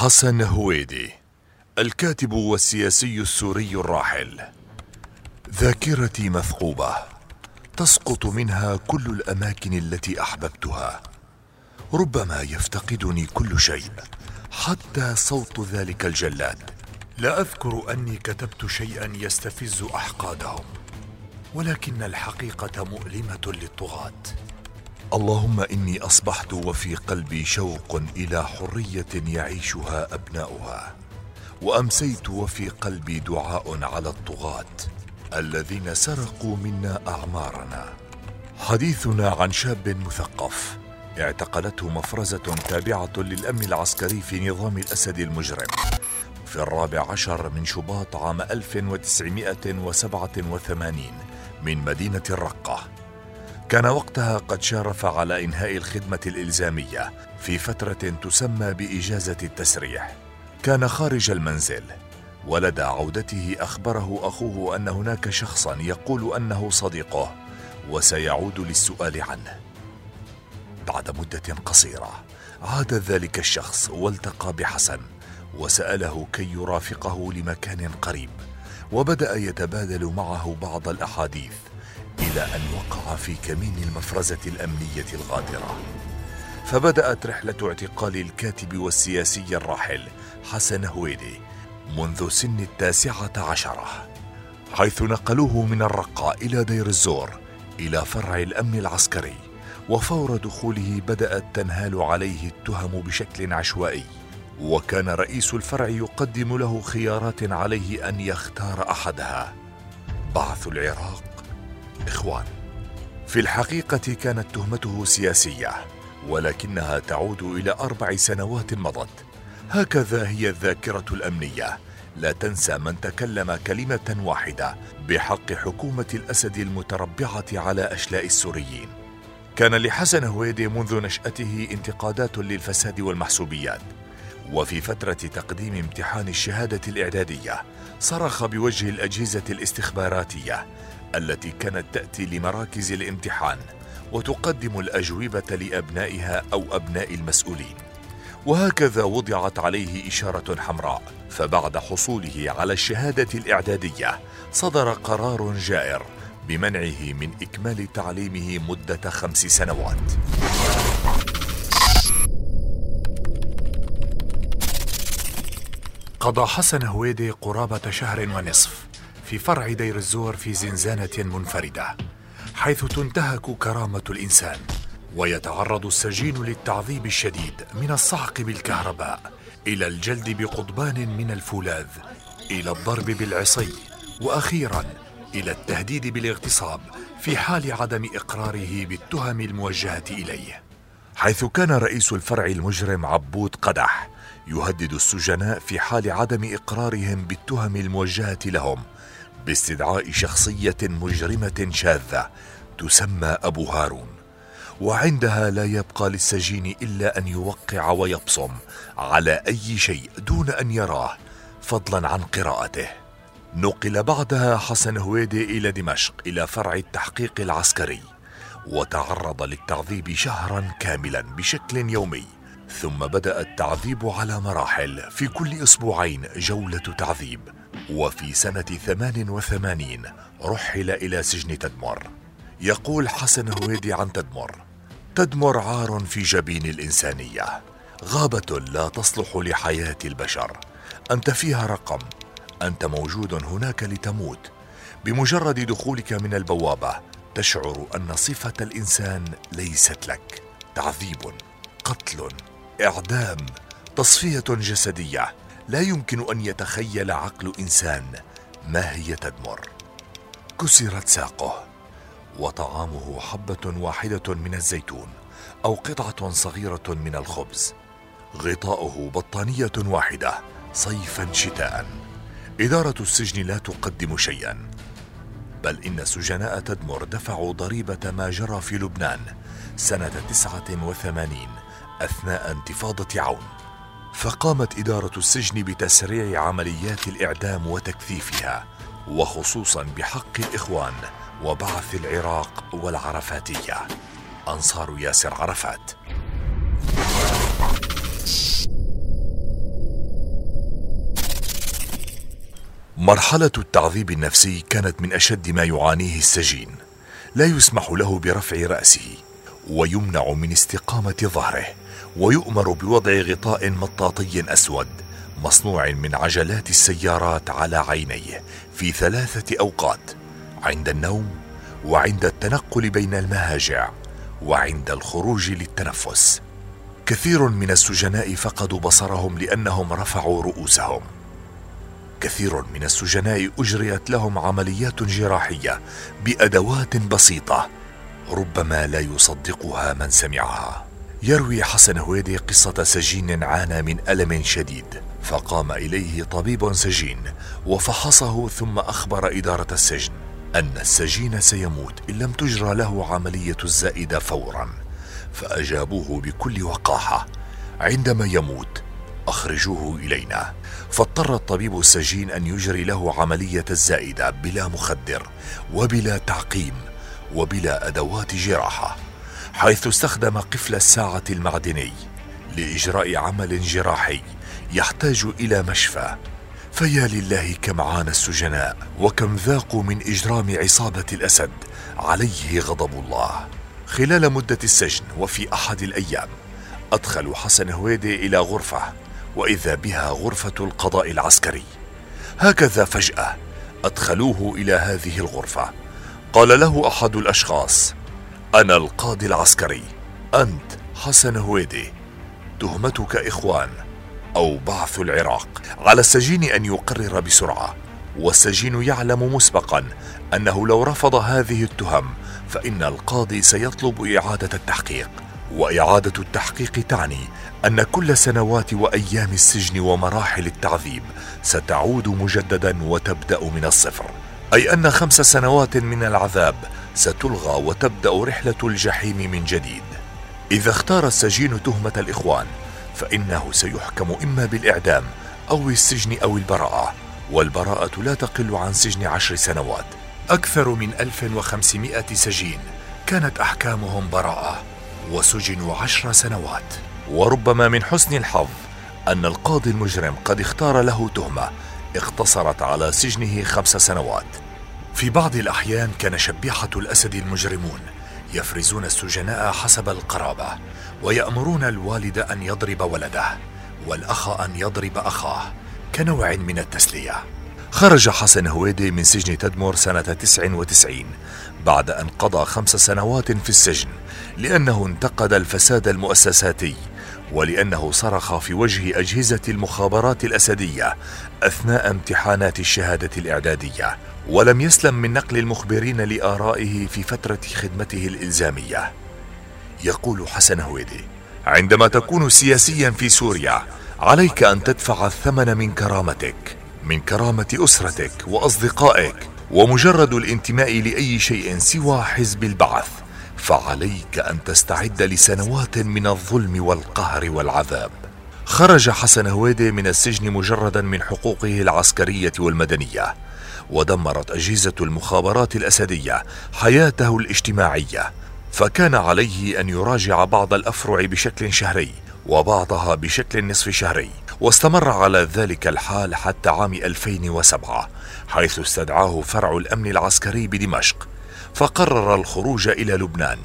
حسن هويدي الكاتب والسياسي السوري الراحل. ذاكرتي مثقوبة تسقط منها كل الأماكن التي أحببتها. ربما يفتقدني كل شيء حتى صوت ذلك الجلاد. لا أذكر أني كتبت شيئا يستفز أحقادهم ولكن الحقيقة مؤلمة للطغاة. اللهم إني أصبحت وفي قلبي شوق إلى حرية يعيشها أبناؤها وأمسيت وفي قلبي دعاء على الطغاة الذين سرقوا منا أعمارنا. حديثنا عن شاب مثقف اعتقلته مفرزة تابعة للأمن العسكري في نظام الأسد المجرم. في الرابع عشر من شباط عام 1987 من مدينة الرقة. كان وقتها قد شارف على إنهاء الخدمة الإلزامية في فترة تسمى بإجازة التسريح. كان خارج المنزل. ولدى عودته أخبره أخوه أن هناك شخصا يقول أنه صديقه وسيعود للسؤال عنه. بعد مدة قصيرة عاد ذلك الشخص والتقى بحسن وسأله كي يرافقه لمكان قريب وبدأ يتبادل معه بعض الأحاديث. إلى أن وقع في كمين المفرزة الأمنية الغادرة. فبدأت رحلة اعتقال الكاتب والسياسي الراحل حسن هويدي منذ سن التاسعة عشرة حيث نقلوه من الرقه إلى دير الزور إلى فرع الأمن العسكري وفور دخوله بدأت تنهال عليه التهم بشكل عشوائي. وكان رئيس الفرع يقدم له خيارات عليه أن يختار أحدها بعث العراق إخوان في الحقيقة كانت تهمته سياسية ولكنها تعود إلى أربع سنوات مضت. هكذا هي الذاكرة الأمنية. لا تنسى من تكلم كلمة واحدة بحق حكومة الأسد المتربعة على أشلاء السوريين. كان لحسن هويدي منذ نشأته انتقادات للفساد والمحسوبيات. وفي فترة تقديم امتحان الشهادة الإعدادية صرخ بوجه الأجهزة الاستخباراتية التي كانت تأتي لمراكز الامتحان وتقدم الأجوبة لأبنائها أو أبناء المسؤولين. وهكذا وضعت عليه إشارة حمراء فبعد حصوله على الشهادة الإعدادية صدر قرار جائر بمنعه من إكمال تعليمه مدة خمس سنوات. قضى حسن هويدي قرابة شهر ونصف. في فرع دير الزور في زنزانة منفردة حيث تنتهك كرامة الإنسان ويتعرض السجين للتعذيب الشديد من الصعق بالكهرباء إلى الجلد بقضبان من الفولاذ إلى الضرب بالعصي وأخيرا إلى التهديد بالاغتصاب في حال عدم إقراره بالتهم الموجهة إليه. حيث كان رئيس الفرع المجرم عبود قدح يهدد السجناء في حال عدم إقرارهم بالتهم الموجهة لهم باستدعاء شخصية مجرمة شاذة تسمى أبو هارون وعندها لا يبقى للسجين إلا أن يوقع ويبصم على أي شيء دون أن يراه فضلا عن قراءته. نقل بعدها حسن هويدي إلى دمشق إلى فرع التحقيق العسكري وتعرض للتعذيب شهرا كاملا بشكل يومي ثم بدأ التعذيب على مراحل في كل أسبوعين جولة تعذيب. وفي ثمان وثمانين رحل إلى سجن تدمر. يقول حسن هويدي عن تدمر تدمر عار في جبين الإنسانية. غابة لا تصلح لحياة البشر. أنت فيها رقم أنت موجود هناك لتموت. بمجرد دخولك من البوابة تشعر أن صفة الإنسان ليست لك. تعذيب قتل إعدام تصفية جسدية. لا يمكن أن يتخيل عقل إنسان ما هي تدمر. كسرت ساقه وطعامه حبة واحدة من الزيتون أو قطعة صغيرة من الخبز. غطاؤه بطانية واحدة صيفا شتاء. إدارة السجن لا تقدم شيئا. بل إن سجناء تدمر دفعوا ضريبة ما جرى في لبنان سنة تسعة وثمانين أثناء انتفاضة عون. فقامت إدارة السجن بتسريع عمليات الإعدام وتكثيفها وخصوصا بحق الإخوان وبعث العراق والعرفاتية. أنصار ياسر عرفات. مرحلة التعذيب النفسي كانت من أشد ما يعانيه السجين. لا يسمح له برفع رأسه ويمنع من استقامة ظهره. ويؤمر بوضع غطاء مطاطي أسود مصنوع من عجلات السيارات على عينيه في ثلاثة أوقات عند النوم وعند التنقل بين المهاجع وعند الخروج للتنفس. كثير من السجناء فقدوا بصرهم لأنهم رفعوا رؤوسهم. كثير من السجناء أجريت لهم عمليات جراحية بأدوات بسيطة ربما لا يصدقها من سمعها. يروي حسن هويدي قصة سجين عانى من ألم شديد. فقام إليه طبيب سجين وفحصه ثم أخبر إدارة السجن أن السجين سيموت إن لم تجرى له عملية الزائدة فورا. فأجابوه بكل وقاحة عندما يموت أخرجوه إلينا. فاضطر الطبيب السجين أن يجري له عملية الزائدة بلا مخدر وبلا تعقيم وبلا أدوات جراحة. حيث استخدم قفل الساعة المعدني لإجراء عمل جراحي يحتاج إلى مشفى. فيا لله كم عانى السجناء وكم ذاقوا من إجرام عصابة الأسد. عليه غضب الله. خلال مدة السجن وفي أحد الأيام ادخلوا حسن هويدي إلى غرفة وإذا بها غرفة القضاء العسكري. هكذا فجأة أدخلوه إلى هذه الغرفة. قال له أحد الأشخاص أنا القاضي العسكري. أنت حسن هويدي. تهمتك إخوان أو بعث العراق. على السجين أن يقرر بسرعة. والسجين يعلم مسبقا أنه لو رفض هذه التهم فإن القاضي سيطلب إعادة التحقيق. وإعادة التحقيق تعني أن كل سنوات وأيام السجن ومراحل التعذيب ستعود مجددا وتبدأ من الصفر. أي أن خمس سنوات من العذاب ستلغى وتبدأ رحلة الجحيم من جديد. إذا اختار السجين تهمة الإخوان فإنه سيحكم إما بالإعدام أو السجن أو البراءة والبراءة لا تقل عن سجن عشر سنوات. أكثر من 1500 سجين كانت أحكامهم براءة وسجنوا عشر سنوات. وربما من حسن الحظ أن القاضي المجرم قد اختار له تهمة اقتصرت على سجنه خمس سنوات. في بعض الأحيان كان شبيحة الأسد المجرمون يفرزون السجناء حسب القرابة ويأمرون الوالد أن يضرب ولده والأخ أن يضرب أخاه كنوع من التسلية. خرج حسن هويدي من سجن تدمر سنة 99 بعد أن قضى خمس سنوات في السجن لأنه انتقد الفساد المؤسساتي ولأنه صرخ في وجه أجهزة المخابرات الأسدية أثناء امتحانات الشهادة الإعدادية ولم يسلم من نقل المخبرين لآرائه في فترة خدمته الإلزامية. يقول حسن هويدي عندما تكون سياسيا في سوريا عليك أن تدفع الثمن من كرامتك من كرامة أسرتك وأصدقائك ومجرد الانتماء لأي شيء سوى حزب البعث. فعليك أن تستعد لسنوات من الظلم والقهر والعذاب. خرج حسن هويدي من السجن مجردا من حقوقه العسكرية والمدنية ودمرت أجهزة المخابرات الأسدية حياته الاجتماعية فكان عليه أن يراجع بعض الأفرع بشكل شهري وبعضها بشكل نصف شهري واستمر على ذلك الحال حتى عام 2007 حيث استدعاه فرع الأمن العسكري بدمشق. فقرر الخروج إلى لبنان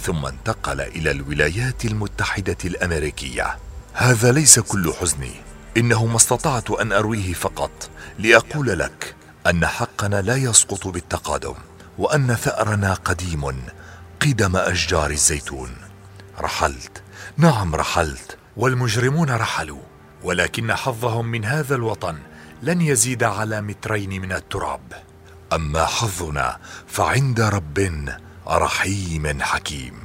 ثم انتقل إلى الولايات المتحدة الأمريكية. هذا ليس كل حزني. إنه ما استطعت أن أرويه فقط. لأقول لك أن حقنا لا يسقط بالتقادم وأن ثأرنا قديم قدم أشجار الزيتون. رحلت. نعم رحلت. والمجرمون رحلوا. ولكن حظهم من هذا الوطن لن يزيد على مترين من التراب. أما حظنا فعند رب رحيم حكيم.